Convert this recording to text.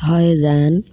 Hi Zan.